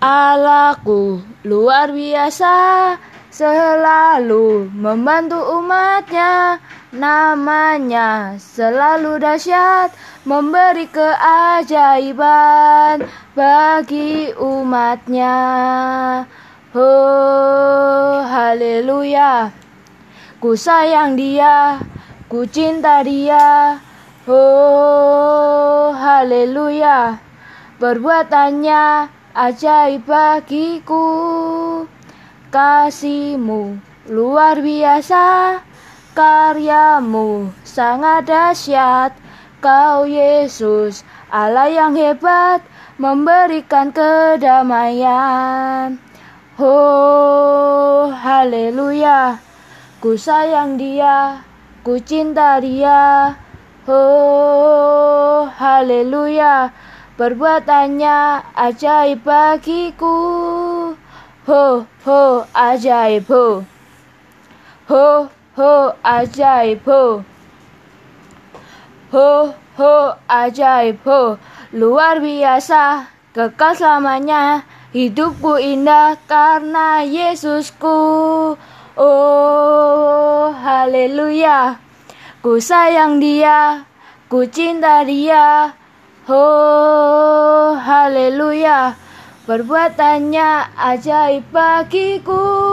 Allahku luar biasa Selalu membantu umatnya. Namanya selalu dahsyat Memberi keajaiban bagi umatnya. Oh haleluya. Ku sayang dia Ku cinta dia. Oh haleluya. Perbuatannya ajaib bagiku Kasihmu luar biasa Karyamu sangat dahsyat. Kau Yesus Allah yang hebat Memberikan kedamaian. Oh haleluya. Ku sayang dia Ku cinta dia. Oh haleluya Perbuatannya ajaib bagiku. Ho ho ajaib ho. Ho ho ajaib ho. Ho ho ajaib ho. Luar biasa Kekal selamanya. Hidupku indah karena Yesusku. Oh haleluya. Ku sayang dia Ku cinta dia Oh, haleluya. Perbuatannya ajaib bagiku.